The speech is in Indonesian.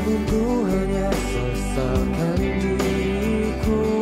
Namun ku hanya sesalkan diriku.